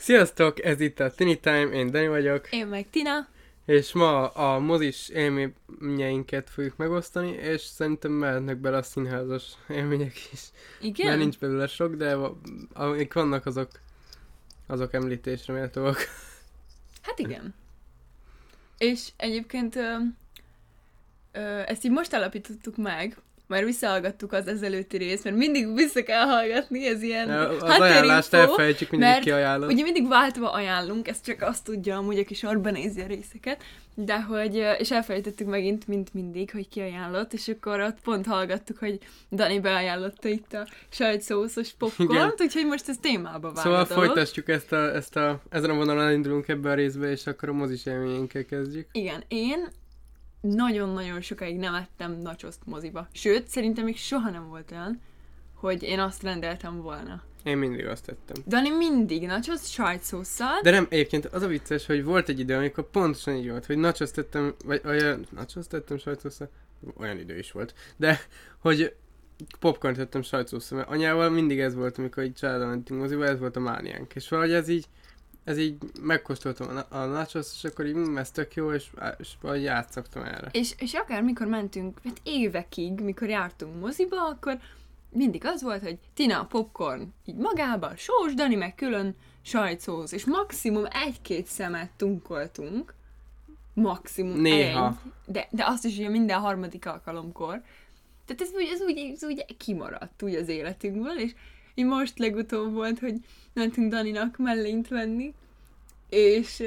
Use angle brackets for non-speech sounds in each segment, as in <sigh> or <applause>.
Sziasztok, ez itt a Tini Time, én Dani vagyok, Én meg Tina. és ma a mozis élményeinket fogjuk megosztani, és szerintem mehetnek bele a színházas élmények is. Igen? Mert nincs belőle sok, de amik vannak, azok, azok említésre méltóak. Hát igen. És egyébként ö, ö, ezt így most állapítottuk meg, már visszahallgattuk az ezelőtti részt, mert mindig vissza kell hallgatni, ez ilyen Az hátterinfo, ajánlást elfelejtjük, mindig mert kiajánlom. Ugye mindig váltva ajánlunk, ezt csak azt tudja amúgy, aki sorban nézi a részeket, de hogy, és elfelejtettük megint, mint mindig, hogy ki ajánlott, és akkor ott pont hallgattuk, hogy Dani beajánlotta itt a sajtszószos popcornt, úgyhogy most ez témába vág Szóval folytatjuk ezt a, ezt a, ezen a vonalon indulunk ebbe a részbe, és akkor a mozis élményeinkkel kezdjük. Igen, én nagyon-nagyon sokáig nem ettem nachoszt moziba. Sőt, szerintem még soha nem volt olyan, hogy én azt rendeltem volna. Én mindig azt tettem. Dani mindig nachos sajtszószal, De nem, egyébként az a vicces, hogy volt egy idő, amikor pontosan így volt, hogy nachos tettem, vagy olyan, nachos tettem sajtószal, olyan idő is volt, de hogy popcorn tettem sajtószal, mert anyával mindig ez volt, amikor így családon mentünk moziba, ez volt a mániánk, és valahogy ez így, ez így megkóstoltam a, a nachos, és akkor így, mm, ez tök jó, és, és valahogy játszottam erre. és, és akár mikor mentünk, hát évekig, mikor jártunk moziba, akkor mindig az volt, hogy Tina a popcorn így magában, sós, Dani meg külön sajtszósz, és maximum egy-két szemet tunkoltunk. Maximum Néha. Egy, de, de azt is ugye minden harmadik alkalomkor. Tehát ez úgy, ez úgy, ez úgy kimaradt úgy az életünkből, és így most legutóbb volt, hogy mentünk Daninak mellényt venni, és,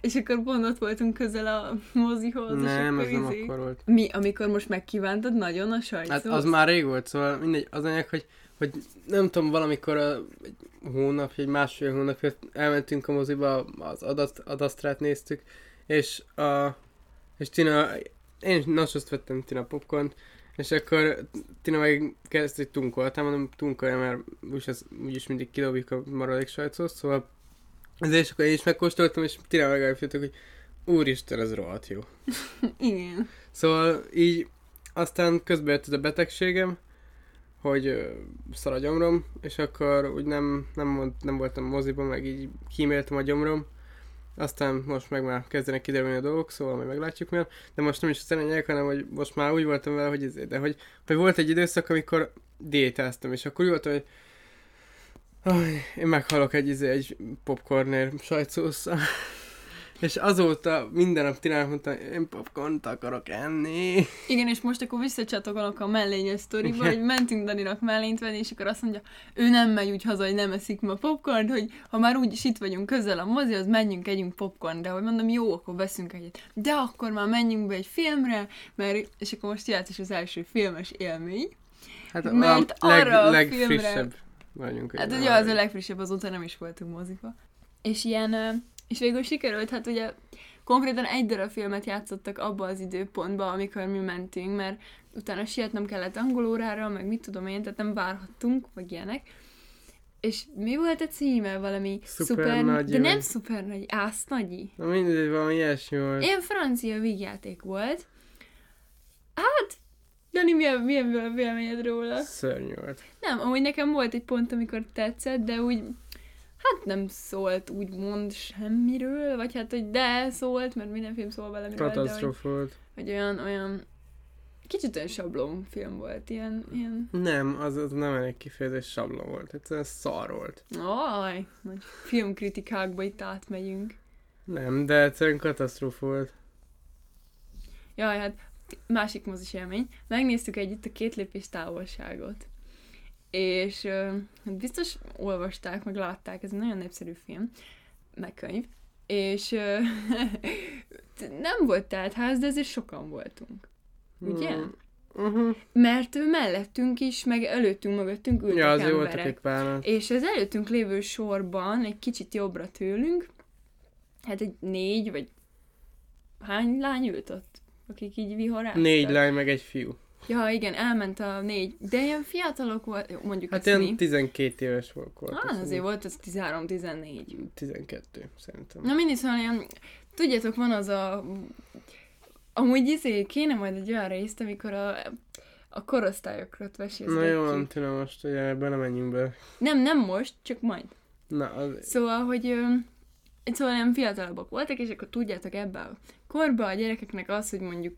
és akkor pont ott voltunk közel a mozihoz, és Nem, akkor ez nem izé- akkor volt. Mi, amikor most megkívántad nagyon a sajtszót? Hát az már rég volt, szóval mindegy, az anyag, hogy, hogy nem tudom, valamikor a, egy hónap, egy másfél hónap elmentünk a moziba, az adat, adasztrát néztük, és a, és Tina, én nasoszt vettem Tina popcorn és akkor Tina meg kezdte, hogy tunkoltál, mondom, tunkolja, mert úgyis, úgyis mindig kidobjuk a maradék sajtszót, szóval ezért és akkor én is megkóstoltam, és Tina meg eljöttek, hogy úristen, ez rohadt jó. <laughs> Igen. Szóval így aztán közben jött a betegségem, hogy szar a gyomrom, és akkor úgy nem, nem, mond, nem voltam moziban, meg így kíméltem a gyomrom. Aztán most meg már kezdenek kiderülni a dolgok, szóval majd meglátjuk milyen. De most nem is a szerények, hanem hogy most már úgy voltam vele, hogy ezért, de hogy, hogy volt egy időszak, amikor diétáztam, és akkor úgy voltam, hogy Aj, én meghalok egy, izé, egy popcornért sajtszósszal. És azóta minden nap Tinának mondtam, én popcornt akarok enni. Igen, és most akkor visszacsatogolok a mellényes sztoriba, hogy mentünk Daninak mellényt venni, és akkor azt mondja, ő nem megy úgy haza, hogy nem eszik ma popcorn, hogy ha már úgy is itt vagyunk közel a az menjünk, együnk popcorn, de hogy mondom, jó, akkor veszünk egyet. De akkor már menjünk be egy filmre, mert, és akkor most jöhet is az első filmes élmény. Hát Mert a leg, arra a legfrissebb vagyunk. Hát ugye, az a legfrissebb, azóta nem is voltunk moziba. És ilyen, és végül sikerült, hát ugye konkrétan egy darab filmet játszottak abba az időpontba, amikor mi mentünk, mert utána sietnem kellett angolórára, meg mit tudom én, tehát nem várhattunk, meg ilyenek. És mi volt a címe? Valami Szuper nagyi, de nem vagy- szuper nagy, ász nagyi. Na mindegy, valami ilyesmi volt. Ilyen francia vígjáték volt. Hát, Dani, milyen, milyen véleményed róla? Szörnyű volt. Nem, amúgy nekem volt egy pont, amikor tetszett, de úgy, hát nem szólt úgymond semmiről, vagy hát, hogy de szólt, mert minden film szól valamiről, de hogy, Katasztrófa volt. hogy olyan, olyan, kicsit olyan sablon film volt, ilyen, ilyen, Nem, az, az nem elég kifejezés sablon volt. Egyszerűen szar volt. aj, nagy filmkritikákba itt átmegyünk. Nem, de egyszerűen katasztrófa volt. Jaj, hát másik mozis élmény. Megnéztük együtt a két lépés távolságot. És hát biztos olvasták, meg látták, ez egy nagyon népszerű film, meg könyv. És <laughs> nem volt teltház, de azért sokan voltunk. Ugye? Hmm. Uh-huh. Mert ő mellettünk is, meg előttünk, mögöttünk ültek Ja, azért emberek. egy pár. És az előttünk lévő sorban, egy kicsit jobbra tőlünk, hát egy négy, vagy hány lány ült ott? Akik így vihoráztak? Négy lány, meg egy fiú. Ja, igen, elment a négy. De ilyen fiatalok volt, mondjuk Hát ilyen mi. 12 éves volt. volt Ah, azért volt az 13-14. 12, szerintem. Na mindig szóval ilyen, tudjátok, van az a... Amúgy izé, kéne majd egy olyan részt, amikor a, a korosztályokról Na vesézgetjük. jó, van, Tina, most ugye ebben nem menjünk be. Nem, nem most, csak majd. Na, az... Szóval, hogy szóval nem fiatalabbak voltak, és akkor tudjátok ebbe a korba a gyerekeknek az, hogy mondjuk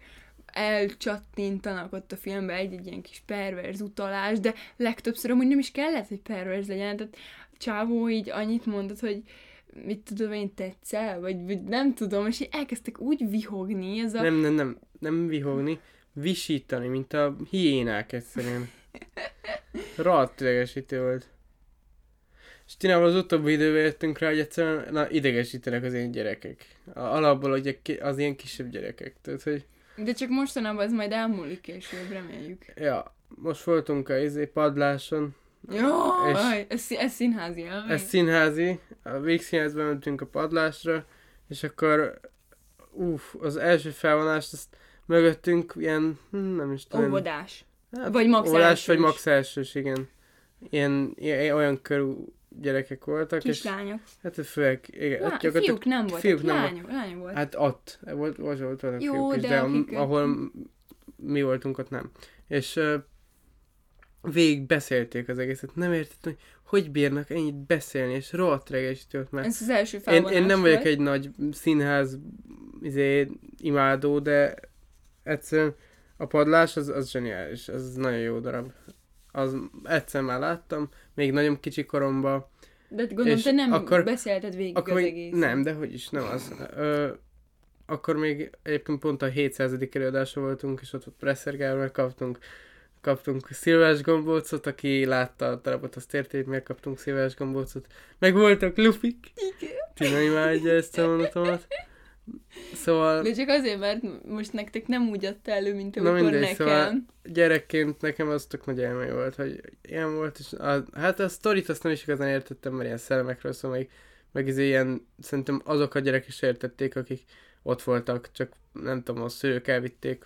elcsattintanak ott a filmbe egy-egy ilyen kis perverz utalás, de legtöbbször amúgy nem is kellett, hogy perverz legyen, tehát csávó így annyit mondott, hogy mit tudom én, tetszel, vagy, vagy nem tudom, és így elkezdtek úgy vihogni, ez a... Nem, nem, nem, nem vihogni, visítani, mint a hiénák egyszerűen. <laughs> Rohadt idegesítő volt. És Tinával az utóbbi időben jöttünk rá, hogy egyszerűen na, idegesítenek az én gyerekek. A, alapból hogy az ilyen kisebb gyerekek. Tehát, hogy De csak mostanában ez majd elmúlik később, reméljük. ja, most voltunk a izé padláson, Jaj, ez, ez színházi élmény. ez színházi, a Végszínházban mentünk a padlásra, és akkor uff, az első felvonást, azt mögöttünk ilyen, hm, nem is tudom. Óvodás. Hát, Vagy max elsős. vagy max elsős, igen. Ilyen, ilyen olyan körű gyerekek voltak, és Kislányok. hát főleg, igen, Lá, hát fiúk nem voltak, fiúk nem lányok, lányok voltak. Hát ott, volt, volt, volt, volt Jó, fiúk is, de de, akik- ahol mi voltunk, ott nem. És uh, végig beszélték az egészet, nem értettem, hogy hogy bírnak ennyit beszélni, és rohadt regesítő már. Ez az első Én, én nem vagyok volt. egy nagy színház izé, imádó, de egyszerűen a padlás az, az zseniális, az nagyon jó darab. Az egyszer már láttam, még nagyon kicsi koromban, De gondolom, és te nem akkor- beszélted végig akkor az egész. nem, de hogy is, nem az. Ö, akkor még egyébként pont a 700. előadása voltunk, és ott volt Presser Gábor, kaptunk, kaptunk szilvás gombócot, aki látta a darabot, azt érti, hogy miért kaptunk szilvás gombócot. Meg voltak lufik. Igen. Tina imádja ezt a mondatomat. Szóval De csak azért, mert most nektek nem úgy adta elő, mint Na amikor mindegy, nekem. szóval- gyerekként nekem az tök nagy élmény volt, hogy ilyen volt, és a, hát a sztorit azt nem is igazán értettem, mert ilyen szellemekről szól, meg, meg izé ilyen, szerintem azok a gyerek is értették, akik ott voltak, csak nem tudom, a szülők elvitték,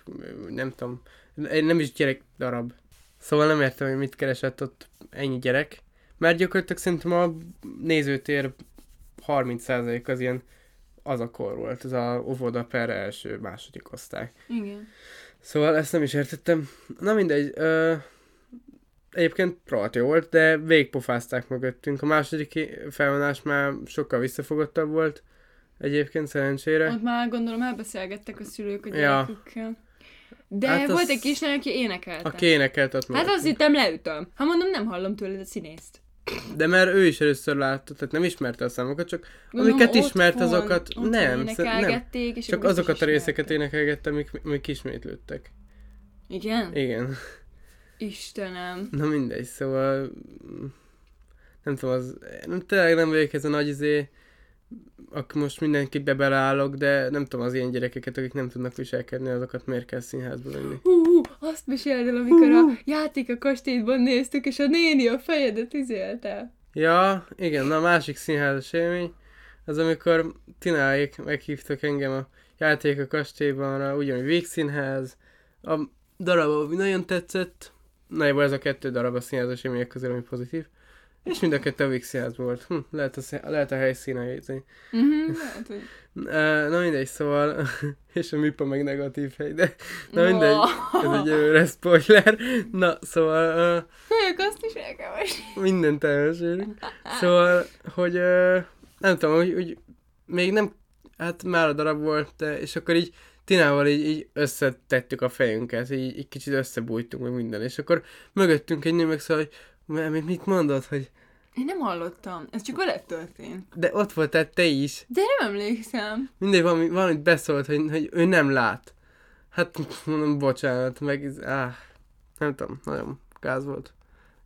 nem tudom, nem is gyerek darab. Szóval nem értem, hogy mit keresett ott ennyi gyerek, mert gyakorlatilag szerintem a nézőtér 30% az ilyen az a kor volt, ez a óvoda per első, második osztály. Igen. Szóval ezt nem is értettem. Na mindegy, ö, egyébként rohadt jó volt, de végigpofázták mögöttünk. A második felvonás már sokkal visszafogottabb volt, egyébként szerencsére. Ott már gondolom elbeszélgettek a szülők a Ja. gyerekükkel. De Hát hát az- volt egy kislány, aki énekelte. Aki énekelt ott Hát azt hittem leütöm. Ha mondom, nem hallom tőled a színészt. De mert ő is először látta, tehát nem ismerte a számokat, csak Gondolom, Amiket ismert, otthon- azokat otthon nem, nem. és csak azokat a részeket énekelgettem, amik, amik ismétlődtek. Igen? Igen. Istenem. Na mindegy, szóval nem tudom, az, nem, tényleg nem vagyok ez a nagy izé, akkor most mindenkibe beleállok, de nem tudom az ilyen gyerekeket, akik nem tudnak viselkedni, azokat miért kell színházba venni. Hú, azt meséld el, amikor a játék a kastélyban néztük, és a néni a fejedet izélte. Ja, igen, na a másik színházas élmény, az amikor Tináik meghívtak engem a játék a kastélyban, ugyanúgy végszínház, a darab, ami nagyon tetszett, nagyjából ez a kettő darab a színházas élmények közül, ami pozitív, és mind a kettő a végszínházban volt. Hm, lehet, a, lehet a helyszíne izé. Mhm, lehet, hogy... Na mindegy, szóval, <laughs> és a MIPA meg negatív hely, de na mindegy, ez egy előre spoiler. Na, szóval, uh, Ők azt is el kell mesélni. mindent elmesélünk. Szóval, hogy uh, nem tudom, hogy, hogy még nem, hát már a darab volt, de, és akkor így Tinával így, így összetettük a fejünket, így, így kicsit összebújtunk meg minden, és akkor mögöttünk egy nő meg szóval, hogy "M- mit- mit mondod, hogy Én nem hallottam. Ez csak veled történt. de ott voltál te is, De nem emlékszem. mindegy, valami, valamit beszólt, hogy, hogy ő nem lát. Hát mondom, bocsánat, meg áh, nem tudom, nagyon gáz volt.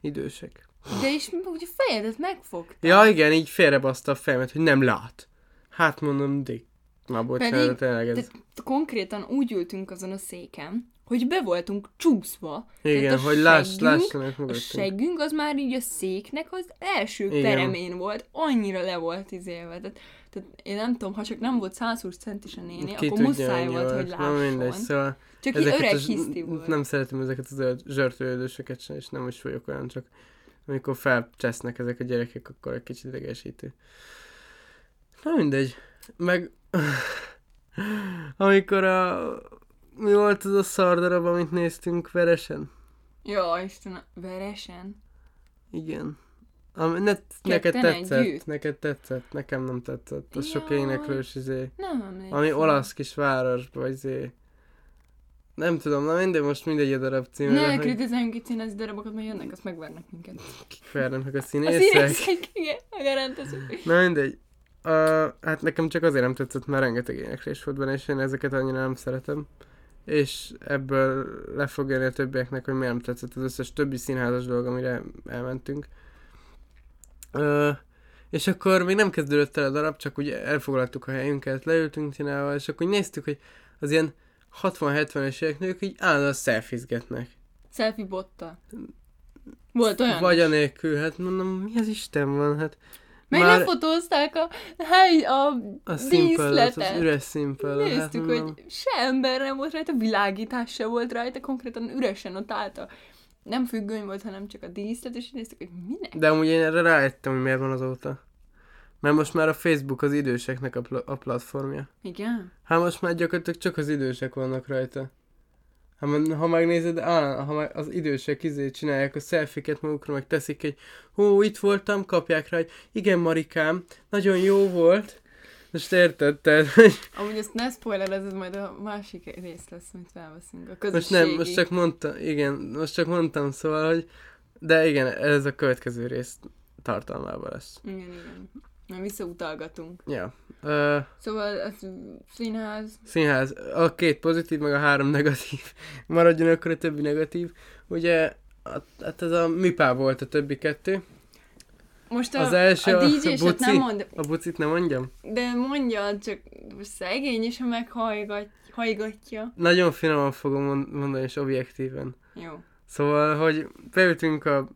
Idősek. De is úgy a fejedet megfogta. Ja, igen, így félrebaszta a fejemet, hogy nem lát. Hát mondom, Dick. Na bocsánat, Pedig- tényleg ez. De konkrétan úgy ültünk azon a széken, hogy be voltunk csúszva. Igen, Tehát hogy láss, lássanak A seggünk az már így a széknek az első Igen. peremén volt, annyira le volt izélve. Tehát, tehát én nem tudom, ha csak nem volt 120 centis a néni, Ki akkor muszáj volt, hogy Na mindegy, lásson. szóval Csak ezeket öreg a z- hiszti volt. Nem szeretem ezeket az zsörtölődősöket sem, és nem is vagyok olyan, csak amikor felcsesznek ezek a gyerekek, akkor egy kicsit idegesítő. Na mindegy. Meg <sighs> amikor a mi volt az a szardarab, amit néztünk veresen? Ja, Istenem, veresen. Igen. Ami, ne, neked tetszett, együtt? neked tetszett, nekem nem tetszett. Az sok Jaj. éneklős izé. Nem emlékszem. Ami olasz kis városba izé. Nem tudom, na mindegy, most mindegy a darab címe. Ne hogy kritizáljunk itt színezi darabokat, mert jönnek, azt megvernek minket. kik vernek a A színészek. színészek, igen, a garantezők. Na mindegy. Uh, hát nekem csak azért nem tetszett, mert rengeteg éneklés volt benne, és én ezeket annyira nem szeretem. És ebből le fog jönni a többieknek, hogy miért nem tetszett az összes többi színházas dolog, amire elmentünk. Uh, és akkor még nem kezdődött el a darab, csak ugye elfoglaltuk a helyünket, leültünk Tinával, és akkor úgy néztük, hogy az ilyen 60-70-es évek nők így állandóan szelfizgetnek. Selfie botta. Volt olyan Vagy anélkül, hát mondom, mi az Isten van, hát Meg már- lefotózták a, hely, a, a színpad, az díszletet. üres színpad. Néztük, mondom, hogy se ember nem volt rajta, világítás se volt rajta, konkrétan üresen ott állt a nem függöny volt, hanem csak a díszlet, és néztük, hogy minek? De amúgy én erre rájöttem, hogy miért van azóta. Mert most már a Facebook az időseknek a, pl- a platformja. Igen? Hát most már gyakorlatilag csak az idősek vannak rajta. Hát ha megnézed, á, ha meg az idősek izé csinálják a szelfiket magukra, meg teszik egy, hú, itt voltam, kapják rá, hogy igen, Marikám, nagyon jó volt. Most érted, tehát, hogy <laughs> Amúgy ezt ne spoiler, ez majd a másik rész lesz, amit felveszünk. A most közösségi. nem, most csak mondtam, igen, most csak mondtam, szóval, hogy de igen, ez a következő rész tartalmában lesz. Igen, igen. Na, visszautalgatunk. Ja. Ö, Szóval ez színház, Színház. A két pozitív, meg a három negatív. <laughs> Maradjon akkor a többi negatív. Ugye, hát ez a műpá volt a többi kettő. Most a, Az első a a DJ-set buci. nem mond, A bucit nem mondjam? de mondja, csak szegény is, ha meghajgatja. Nagyon finoman fogom mond- mondani, és objektíven. Jó. Szóval, hogy beültünk a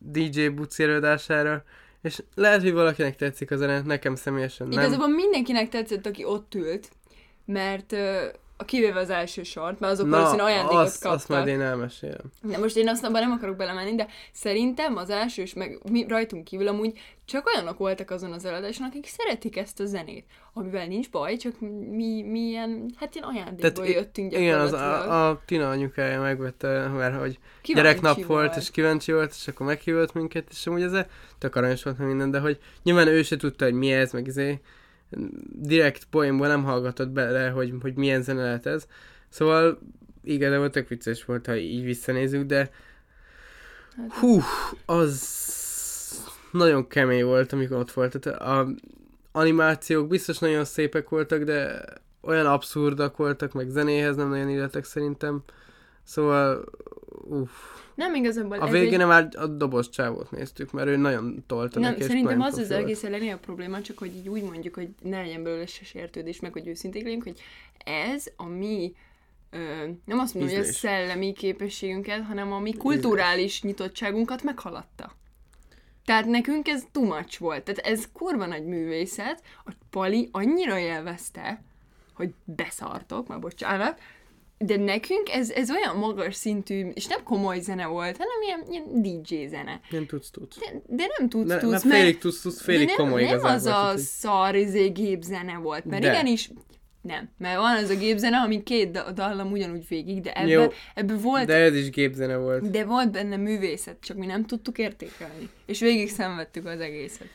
DJ buci előadására, és lehet, hogy valakinek tetszik a zene, nekem személyesen nem. Igazából mindenkinek tetszett, aki ott ült, mert a kivéve az első sort, mert azok valószínűleg ajándékot azt, kaptak. azt majd én elmesélem. De most én azt abban nem akarok belemenni, de szerintem az elsős, meg mi rajtunk kívül amúgy csak olyanok voltak azon az előadáson, akik szeretik ezt a zenét. Amivel nincs baj, csak mi, mi ilyen, hát ilyen ajándékból Tehát jöttünk Igen, az gyakorlatilag. a, a Tina anyukája megvette, mert hogy Kíváncsi gyereknap volt, és kíváncsi volt, és akkor meghívott minket, és amúgy ez tök aranyos volt minden, de hogy nyilván ő se tudta, hogy mi ez, meg izé, direkt poénból nem hallgatott bele, hogy, hogy milyen zene lehet ez. Szóval igazából tök vicces volt, ha így visszanézzük, de Hát, hú, az nagyon kemény volt, amikor ott volt. Tehát a animációk biztos nagyon szépek voltak, de olyan abszurdak voltak, meg zenéhez nem nagyon illetek szerintem. Szóval, uff. nem igazából A végén egy... már a dobos csávót néztük, mert ő nagyon tolta Nem, neki, szerintem az az egész a probléma, csak hogy így úgy mondjuk, hogy ne legyen belőle se sértődés, meg hogy őszinték legyünk, hogy ez a mi ö, nem azt mondom, hogy a szellemi képességünket, hanem a mi kulturális nyitottságunkat meghaladta. Tehát nekünk ez too much volt. Tehát ez kurva nagy művészet. A Pali annyira élvezte, hogy beszartok, már bocsánat, de nekünk ez, ez olyan magas szintű, és nem komoly zene volt, hanem ilyen, ilyen DJ zene. Nem tudsz, tudsz. De, de nem tudsz, Ne, tudsz, ne, félig tudsz, tudsz, félig de nem, komoly nem az a úgyhogy- szar izé, gépzene volt, mert De. igenis, nem, mert van az a gépzene, ami két da- dallam ugyanúgy végig, de Jó, ebben, ebben volt, De ez is gépzene volt. de volt benne művészet, csak mi nem tudtuk értékelni. És végig szenvedtük az egészet.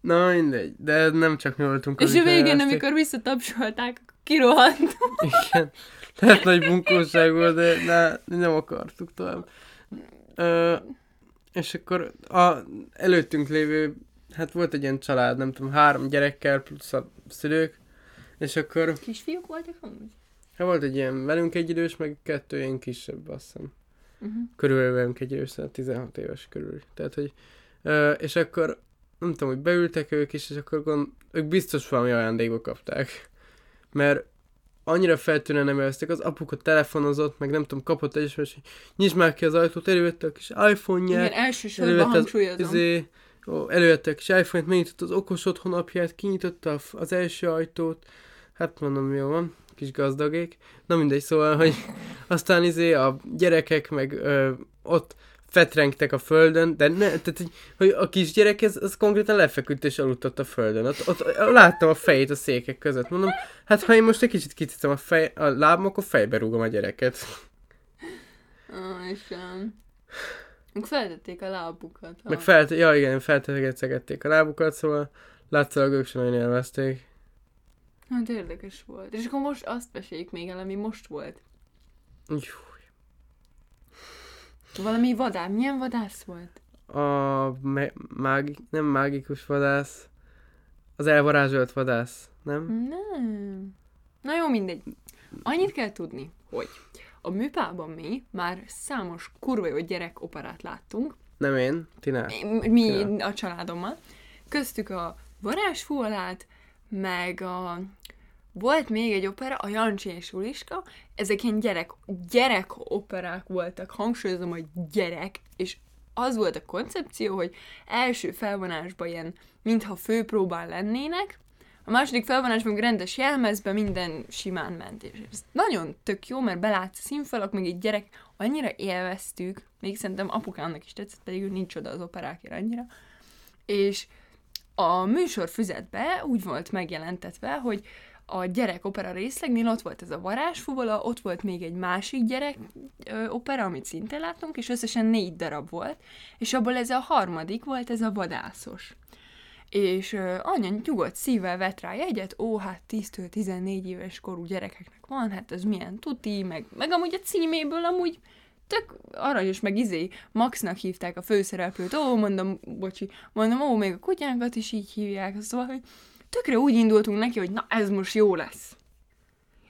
Na mindegy, de nem csak mi voltunk. És a végén, amikor visszatapsolták, akkor kirohant. Igen. Lehet nagy bunkóság volt, de ne, nem akartuk tovább. Ö, és akkor a előttünk lévő, hát volt egy ilyen család, nem tudom, három gyerekkel plusz a szülők, és akkor Kisfiúk voltak amúgy? hát volt egy ilyen velünk egy idős, meg kettő ilyen kisebb, azt hiszem. Uh-huh. Körülbelül velünk egy idős, szóval 16 éves körül. Tehát, hogy, ö, és akkor nem tudom, hogy beültek ők is, és akkor gond, ők biztos valami ajándékba kapták. Mert annyira feltűnően nem élvezték, az apuka telefonozott, meg nem tudom, kapott egy hogy nyisd már ki az ajtót, elővette a kis iPhone-ját, Igen, elsősorban hangsúlyozom. izé, ó, elővette a kis iPhone-t, megnyitotta az okos otthon apját, kinyitotta az első ajtót, hát mondom, jó van, kis gazdagék. Na mindegy, szóval, hogy aztán izé a gyerekek meg ö, ott fetrengtek a földön, de ne, tehát, hogy, hogy a kisgyerek, ez, az konkrétan lefeküdt és aludt a földön. Ott, ott, láttam a fejét a székek között. Mondom, hát ha én most egy kicsit kicicem a, fej, a lábam, akkor fejbe rúgom a gyereket. Ó, Istenem. Meg feltették a lábukat. Meg felt, ja igen, feltegették a lábukat, szóval látszólag ők sem nagyon élvezték. Hát érdekes volt. És akkor most azt meséljük még el, ami most volt. Jú. Valami vadász. Milyen vadász volt? A me- mági- nem mágikus vadász, az elvarázsolt vadász, nem? Nem. Na jó, mindegy. Annyit kell tudni, hogy a műpában mi már számos kurva jó gyerek operát láttunk, Nem én, Tina. mi Ja. a családommal. Köztük a varázsfúalát, meg a... Volt még egy opera, a Jancsi és Uliska, ezek ilyen gyerek, gyerek operák voltak, hangsúlyozom, hogy gyerek, és az volt a koncepció, hogy első felvonásban ilyen, mintha főpróbán lennének, a második felvonásban rendes jelmezben minden simán ment, és ez nagyon tök jó, mert belátsz a színfalak, meg egy gyerek, annyira élveztük, még szerintem apukámnak is tetszett, pedig ő nincs oda az operákért annyira, és a műsor füzetbe úgy volt megjelentetve, hogy a gyerek opera részlegnél ott volt ez a varázsfuvola, ott volt még egy másik gyerek ö, opera, amit szintén láttunk, és összesen négy darab volt, és abból ez a harmadik volt, ez a vadászos. És ö, anya nyugodt szívvel vett rá jegyet, ó, hát 10-től 14 éves korú gyerekeknek van, hát ez milyen tuti, meg, meg amúgy a címéből amúgy tök aranyos, meg izé, Maxnak hívták a főszereplőt, ó, mondom, bocsi, mondom, ó, még a kutyánkat is így hívják, szóval, hogy tökre úgy indultunk neki, hogy na, ez most jó lesz.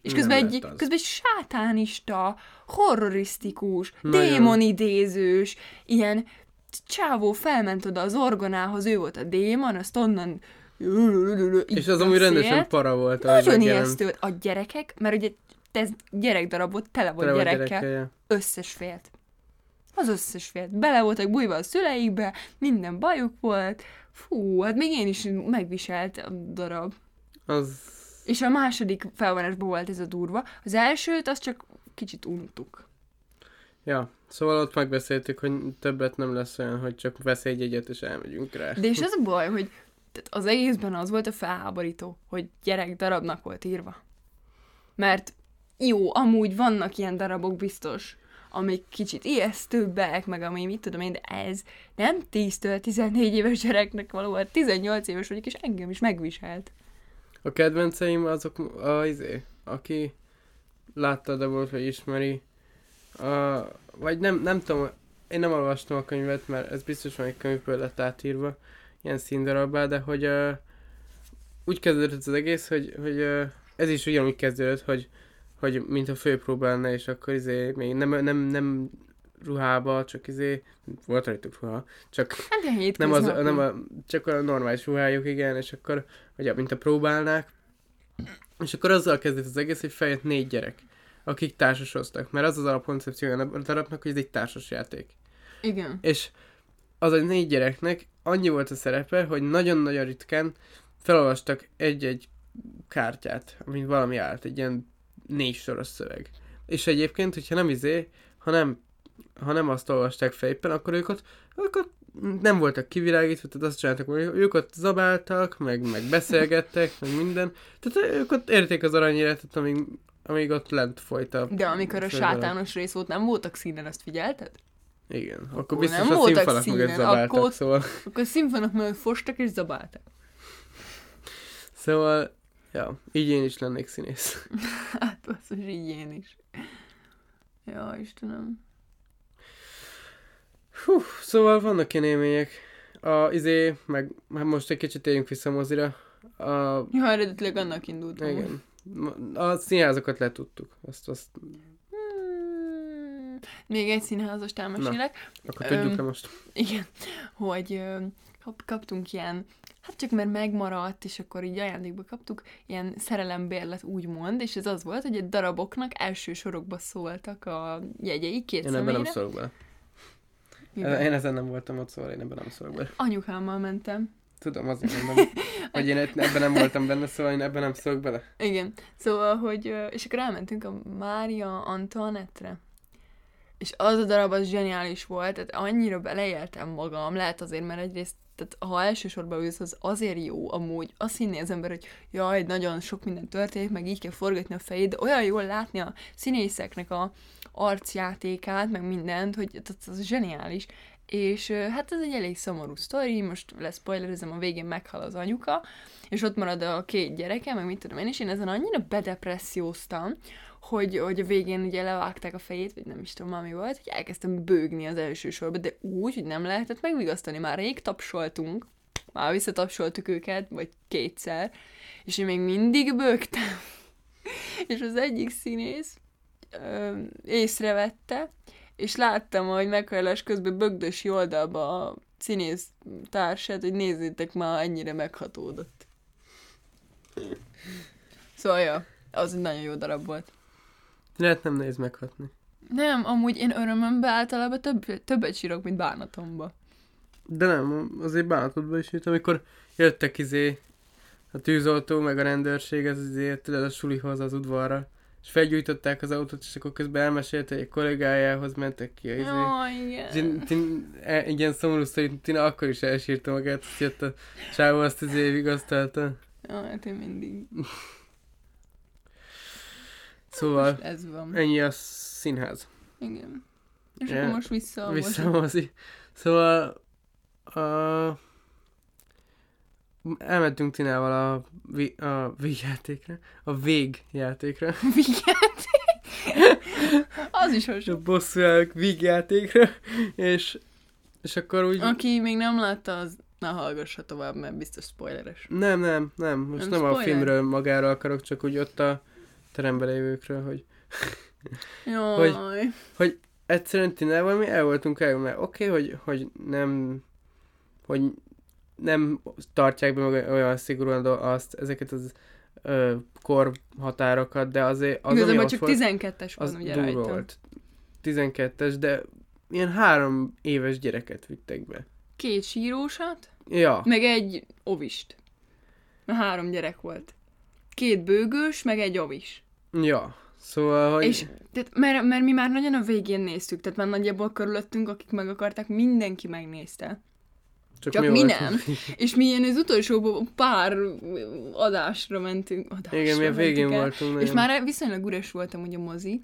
És Nem közben egy, közben egy sátánista, horrorisztikus, Nagyon. démonidézős, ilyen csávó felment oda az orgonához, ő volt a démon, azt onnan És az amúgy rendesen para volt. Nagyon ijesztő. A gyerekek, mert ugye ez gyerekdarabot tele volt Tele gyerekkel, gyerekkel, összes félt. Az összes félt. Bele voltak bújva a szüleikbe, minden bajuk volt. Fú, hát még én is megviselt a darab. Az... És a második felvonásban volt ez a durva. Az elsőt azt csak kicsit untuk. Ja, szóval ott megbeszéltük, hogy többet nem lesz olyan, hogy csak vesz egy egyet és elmegyünk rá. De és <laughs> az a baj, hogy tehát az egészben az volt a felháborító, hogy gyerek darabnak volt írva. Mert jó, amúgy vannak ilyen darabok biztos, amik kicsit ijesztőbbek, meg ami mit tudom én, de ez nem 10-től 14 éves gyereknek való, hát 18 éves vagyok, és engem is megviselt. A kedvenceim azok a izé, aki látta, de volt, vagy ismeri. A, vagy nem, nem tudom, én nem olvastam a könyvet, mert ez biztos van egy könyvből lett átírva, ilyen színdarabbá, de hogy uh, úgy kezdődött az egész, hogy, hogy uh, ez is ugyanúgy kezdődött, hogy, hogy mint a főpróba lenne, és akkor izé, még nem, nem, nem ruhába, csak izé, volt rajtuk ruha, csak Hát nem, az, nem a, csak a normális ruhájuk, igen, és akkor, vagy mint a próbálnák, és akkor azzal kezdett az egész, hogy feljött négy gyerek, akik társasoztak, mert az az alapkoncepció a darabnak, hogy ez egy társas játék. Igen. És az a négy gyereknek annyi volt a szerepe, hogy nagyon-nagyon ritkán felolvastak egy-egy kártyát, amin valami állt, egy ilyen négy soros szöveg. És egyébként, hogyha nem izé, ha nem, ha nem azt olvasták fel éppen, akkor ők ott, ők ott nem voltak kivilágítva, tehát azt csináltak, hogy ők ott zabáltak, meg, meg beszélgettek, meg minden. Tehát ők ott érték az aranyéletet, amíg, amíg ott lent folyt a De amikor a sátános rész volt, nem voltak színen, azt figyelted? Igen, akkor, Akkor biztos nem a színfalak színen, mögött zabáltak, akkor- szóval... Akkor színfalak mellett fostak és zabáltak. Szóval, ja, így én is lennék színész. Hát basszus, így én is. Ja, Istenem. Hú, szóval vannak ilyen élmények. A izé, meg hát most egy kicsit térjünk vissza mozira. A, Ja, eredetileg annak indultam. igen. A színházakat letudtuk. Azt, azt, Hmm, még egy színházast elmesélek. akkor Öm, tudjuk-e most? Igen, hogy ö, kap, kaptunk ilyen, hát csak mert megmaradt, és akkor így ajándékba kaptuk, ilyen szerelembérlet úgymond, és ez az volt, hogy egy daraboknak első sorokba szóltak a jegyei két Én ebben nem szólok bele. Miben? Én ezen nem voltam ott, szóval én ebben nem szólok bele. Anyukámmal mentem. Tudom, azért mondom, hogy én ebben nem voltam benne, szóval én ebben nem szólok bele. Igen, szóval, hogy, és akkor elmentünk a Mária Antoinette-re. És az a darab az zseniális volt, tehát annyira beleéltem magam, lehet azért, mert egyrészt, tehát ha elsősorban ülsz, az azért jó amúgy, azt hinné az ember, hogy jaj, nagyon sok minden történik, meg így kell forgatni a fejét, de olyan jól látni a színészeknek a arcjátékát, meg mindent, hogy tehát az zseniális. és hát ez egy elég szomorú sztori, most lesz spoilerezem, a végén meghal az anyuka, és ott marad a két gyereke, meg mit tudom én, és én ezen annyira bedepresszióztam, hogy, hogy a végén ugye levágták a fejét, vagy nem is tudom, mi volt, hogy elkezdtem bőgni az első sorba, de úgy, hogy nem lehetett megvigasztani. Már rég tapsoltunk, már visszatapsoltuk őket, vagy kétszer, és én még mindig bőgtem. <laughs> és az egyik színész ö, észrevette, és láttam, hogy meghajlás közben bögdösi oldalba a színész társát, hogy nézzétek már, ennyire meghatódott. Szóval, ja, az egy nagyon jó darab volt. Lehet nem néz meghatni. Nem, amúgy én örömömbe általában több, többet sírok, mint bánatomba. De nem, azért bánatodban is jött, amikor jöttek izé a tűzoltó, meg a rendőrség, az izé, tudod, a sulihoz, az udvarra. És felgyújtották az autót, és akkor közben elmesélte, hogy egy kollégájához mentek ki a izé. Jaj, igen. Tin, tin, e, egy ilyen szomorú sztori, Tina akkor is elsírta magát, hogy jött a csávó azt izé vigasztalta. Jaj, hát én mindig. <laughs> Szóval Most ez van. ennyi a színház. Igen. És Ja. akkor most vissza a Vissza a mozi. Szóval a... elmentünk Tinával a, vi, a végjátékra, a végjátékra, <laughs> Vigyáték. Az is a hasonló. bosszúállók végjátékra, és, és akkor úgy... Aki még nem látta, az ne hallgassa tovább, mert biztos spoileres. Nem, nem, nem, most Nem nem, a filmről magáról akarok, csak úgy ott a teremben lévőkről, hogy <laughs> Jaj. egyszerűen Tinával mi el voltunk el, mert oké, okay, hogy, hogy nem, hogy nem tartják be meg olyan szigorúan azt, ezeket az ö, korhatárokat, de azért az, Igazából csak volt, 12-es az ugye rajta. volt. 12-es, de ilyen három éves gyereket vittek be. Két sírósat, Ja, meg egy ovist. Három gyerek volt. Két bőgős, meg egy ovis. ja. Szóval, hogy... És, tehát, mert, mert mi már nagyon a végén néztük, tehát már nagyjából körülöttünk, akik meg akarták, mindenki megnézte. Csak mi voltunk. nem. <laughs> És mi ilyen az utolsó pár adásra mentünk. Adásra Igen, mi a végén el, voltunk. És nagyon. már viszonylag üres voltam ugye a mozi,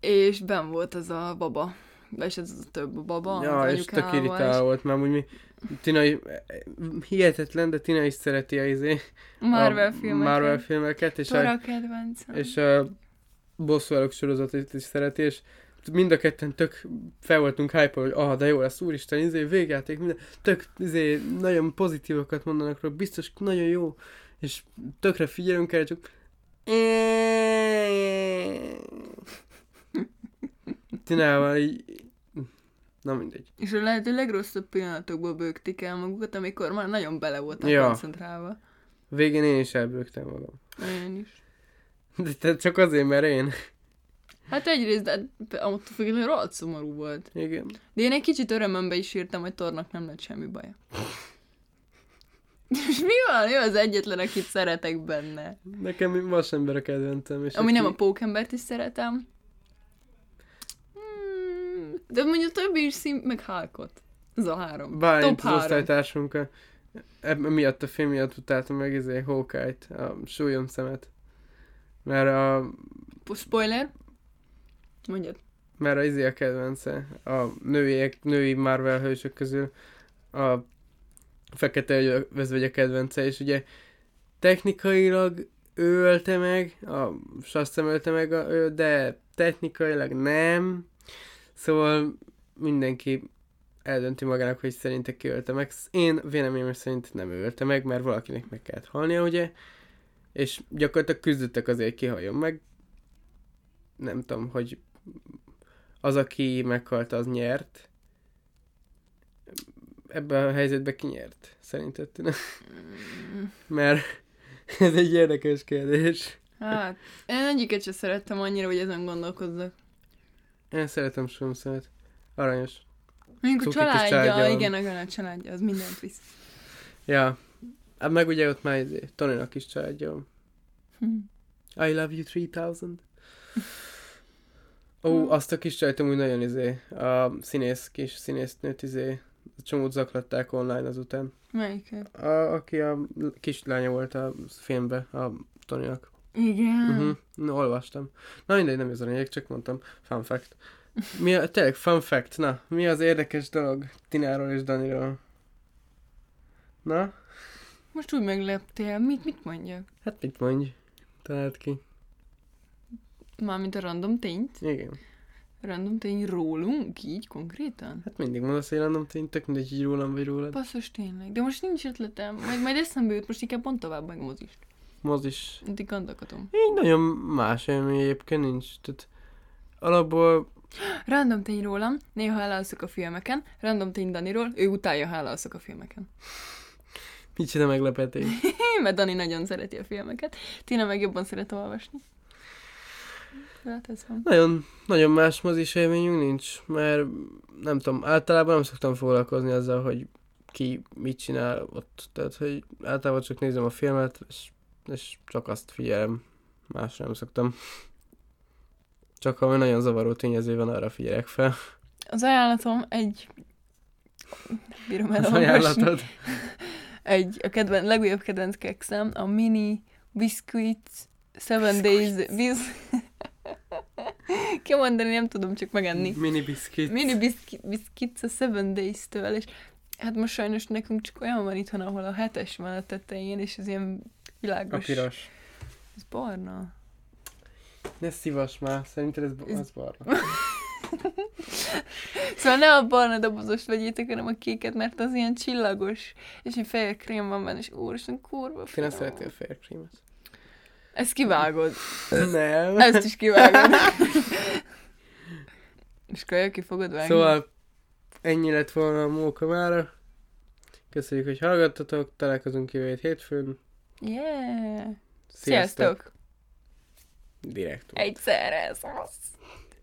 és ben volt az a baba, és ez a több baba, Ja, és tök irritáló volt, már úgy mi... Tina is, hihetetlen, de Tina is szereti a izé, Marvel a filmeket. Marvel filmeket, és Tora a, kedvencem. és a bosszúállók sorozatot is szereti, és mind a ketten tök fel voltunk hype hogy ah, de jó lesz, úristen, izé, végjáték, minden, tök, izé, nagyon pozitívokat mondanak róla, biztos nagyon jó, és tökre figyelünk erre, csak <laughs> Tinával így, na mindegy. És a lehető legrosszabb pillanatokból bőgtik el magukat, amikor már nagyon bele voltak Ja. koncentrálva. Végén én is elbőgtem magam. Én is. De te csak azért, mert én. Hát egyrészt, de attól függetlenül rohadt szomorú volt. Igen. De én egy kicsit örömömbe is írtam, hogy Tornak nem lett semmi baja. <laughs> És mi van? Ő az egyetlen, akit szeretek benne. Nekem vasember a kedvencem. És Ami aki... nem a pókembert is szeretem. De mondjuk a többi is szín, meg Hulkot. Ez a három. Bálint Top az osztálytársunk miatt a film miatt utáltam meg izé Hawkeye-t, a súlyom szemet. Mert a, Spoiler? Mondjad. mert a izé a kedvence. A női, női Marvel hősök közül a fekete özvegy a kedvence, és ugye technikailag ő ölte meg, a Shazam ölte meg, a, ő, de technikailag nem. Szóval mindenki eldönti magának, hogy szerinte ki ölte meg. Én véleményem szerint nem ölte meg, mert valakinek meg kellett halnia, ugye? És gyakorlatilag küzdöttek azért, hogy kihaljon meg. Nem tudom, hogy az, aki meghalt, az nyert. Ebben a helyzetben ki nyert? Szerinted? Tina? Mert ez egy érdekes kérdés. Hát, én egyiket sem szerettem annyira, hogy ezen gondolkozzak. Én szeretem Sumszemet. Aranyos. Mondjuk a családja, családja igen, igen, a családja, az mindent visz. Ja. Hát meg ugye ott már izé, Tonynak is családja van. Hm. I love you 3000. Ó, azt a kis csajt amúgy nagyon izé, a színész, kis színésznőt izé, csomót zaklatták online azután. Melyiket? A, aki a kislánya volt a filmben, a Tonynak. Igen. Uh-huh. No, olvastam. Na mindegy, nem ez a lényeg, csak mondtam. Fun fact. Mi a, tényleg, fun fact, na, mi az érdekes dolog Tináról és Daniról? Na, Most úgy megleptél, mit, mit mondjak? hát mit mondj? Találd ki. Mármint a random tényt? Igen. Random tény rólunk, így konkrétan? Hát mindig mondasz egy random tényt, tök mindegy, hogy rólam vagy rólad. Basszus tényleg, de most nincs ötletem, majd, majd eszembe jut, most inkább pont tovább meg a mozist. Mozis. Addig gondolkodom. Így nagyon más élmény egyébként nincs. Tehát alapból Random tény rólam, néha elalszok a filmeken, random tény Daniról, ő utálja, ha elalszok a filmeken. micsoda meglepetés. <laughs> Mert Dani nagyon szereti a filmeket, Tina meg jobban szeret olvasni. Hát ez van. Nagyon, nagyon más mozis élményünk nincs, mert nem tudom, általában nem szoktam foglalkozni azzal, hogy ki mit csinál ott. Tehát, hogy általában csak nézem a filmet, és, és csak azt figyelem. Más nem szoktam. Csak ha nagyon zavaró tényező van, arra figyelek fel. Az ajánlatom egy... Bírom Az elolvasni. ajánlatod. <laughs> Egy, a kedven, legújabb kedvenc kekszem, a Mini Biscuits Seven Days... Bis... <laughs> Kimondani nem tudom, csak megenni. Mini biszkit. Mini Biscuit, Biscuits a Seven Days-től, és hát most sajnos nekünk csak olyan van itthon, ahol a hetes van a tetején, és ez ilyen A világos. piros. Ez barna. Ne szívas már, szerinted ez, Ez- az barna. <laughs> Szóval ne a barna dobozost vegyétek, hanem a kéket, mert az ilyen csillagos, és egy fehér krém van benne, és úristen, kurva Ti nem szereti a fair cream-et. Ezt kivágod. Nem. <laughs> Ezt is kivágod. és kaja ki fogod vágni. Szóval ennyi lett volna a móka mára. Köszönjük, hogy hallgattatok, találkozunk jövő hét hétfőn. Yeah. Sziasztok! Sziasztok! Direkt. Egyszerre ez az.